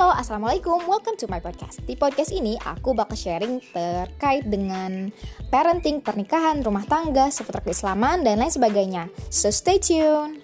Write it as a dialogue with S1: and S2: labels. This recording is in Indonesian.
S1: Halo, Assalamualaikum, welcome to my podcast. Di podcast ini aku bakal sharing terkait dengan parenting, pernikahan, rumah tangga, seputar keislaman, dan lain sebagainya. So stay tuned